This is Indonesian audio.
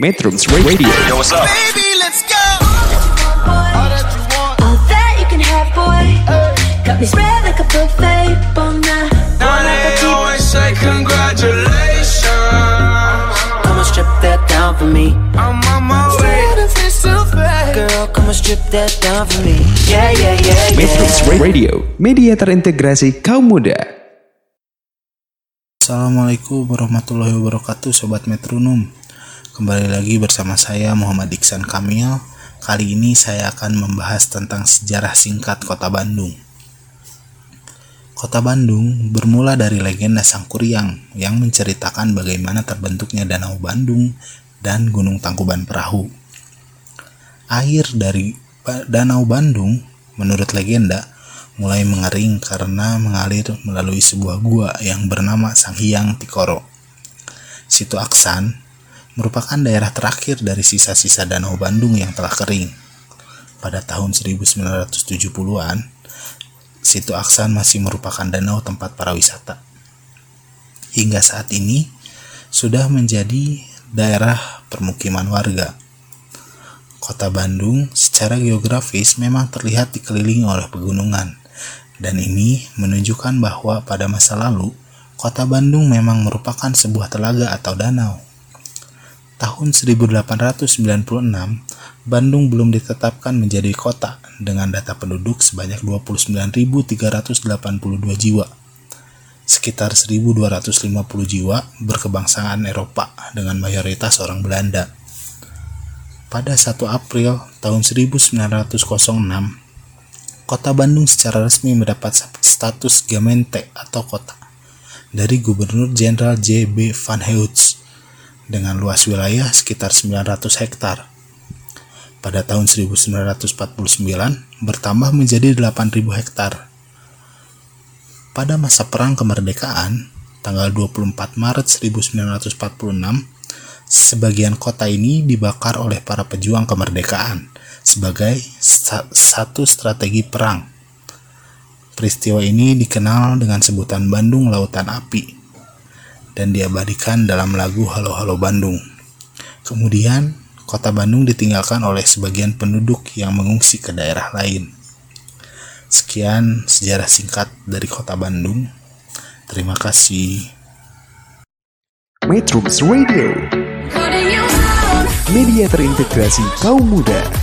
Metrums Radio. Yo, what's up? Baby, let's go. All that you can have, boy. Got me spread like a buffet. Bon night. Now they always say congratulations. Come on, strip that down for me. I'm on my way. Girl, come on, strip that down for me. Yeah, yeah, yeah, Metrums. Radio, media terintegrasi kaum muda. Assalamualaikum warahmatullahi wabarakatuh Sobat Metronom Kembali lagi bersama saya Muhammad Iksan Kamil Kali ini saya akan membahas tentang sejarah singkat kota Bandung Kota Bandung bermula dari legenda Sang Kuryang yang menceritakan bagaimana terbentuknya Danau Bandung dan Gunung Tangkuban Perahu. Air dari Danau Bandung, menurut legenda, mulai mengering karena mengalir melalui sebuah gua yang bernama Sanghyang Tikoro. Situ Aksan merupakan daerah terakhir dari sisa-sisa Danau Bandung yang telah kering. Pada tahun 1970-an, Situ Aksan masih merupakan danau tempat para wisata. Hingga saat ini, sudah menjadi daerah permukiman warga. Kota Bandung secara geografis memang terlihat dikelilingi oleh pegunungan, dan ini menunjukkan bahwa pada masa lalu, kota Bandung memang merupakan sebuah telaga atau danau. Tahun 1896, Bandung belum ditetapkan menjadi kota dengan data penduduk sebanyak 29.382 jiwa. Sekitar 1.250 jiwa berkebangsaan Eropa dengan mayoritas orang Belanda. Pada 1 April tahun 1906, Kota Bandung secara resmi mendapat status Gemeente atau kota dari Gubernur Jenderal J.B. Van Heuts dengan luas wilayah sekitar 900 hektar. Pada tahun 1949 bertambah menjadi 8.000 hektar. Pada masa Perang Kemerdekaan, tanggal 24 Maret 1946, sebagian kota ini dibakar oleh para pejuang kemerdekaan sebagai sa- satu strategi perang. Peristiwa ini dikenal dengan sebutan Bandung Lautan Api dan diabadikan dalam lagu Halo Halo Bandung. Kemudian, kota Bandung ditinggalkan oleh sebagian penduduk yang mengungsi ke daerah lain. Sekian sejarah singkat dari kota Bandung. Terima kasih. Metrums Radio, media terintegrasi kaum muda.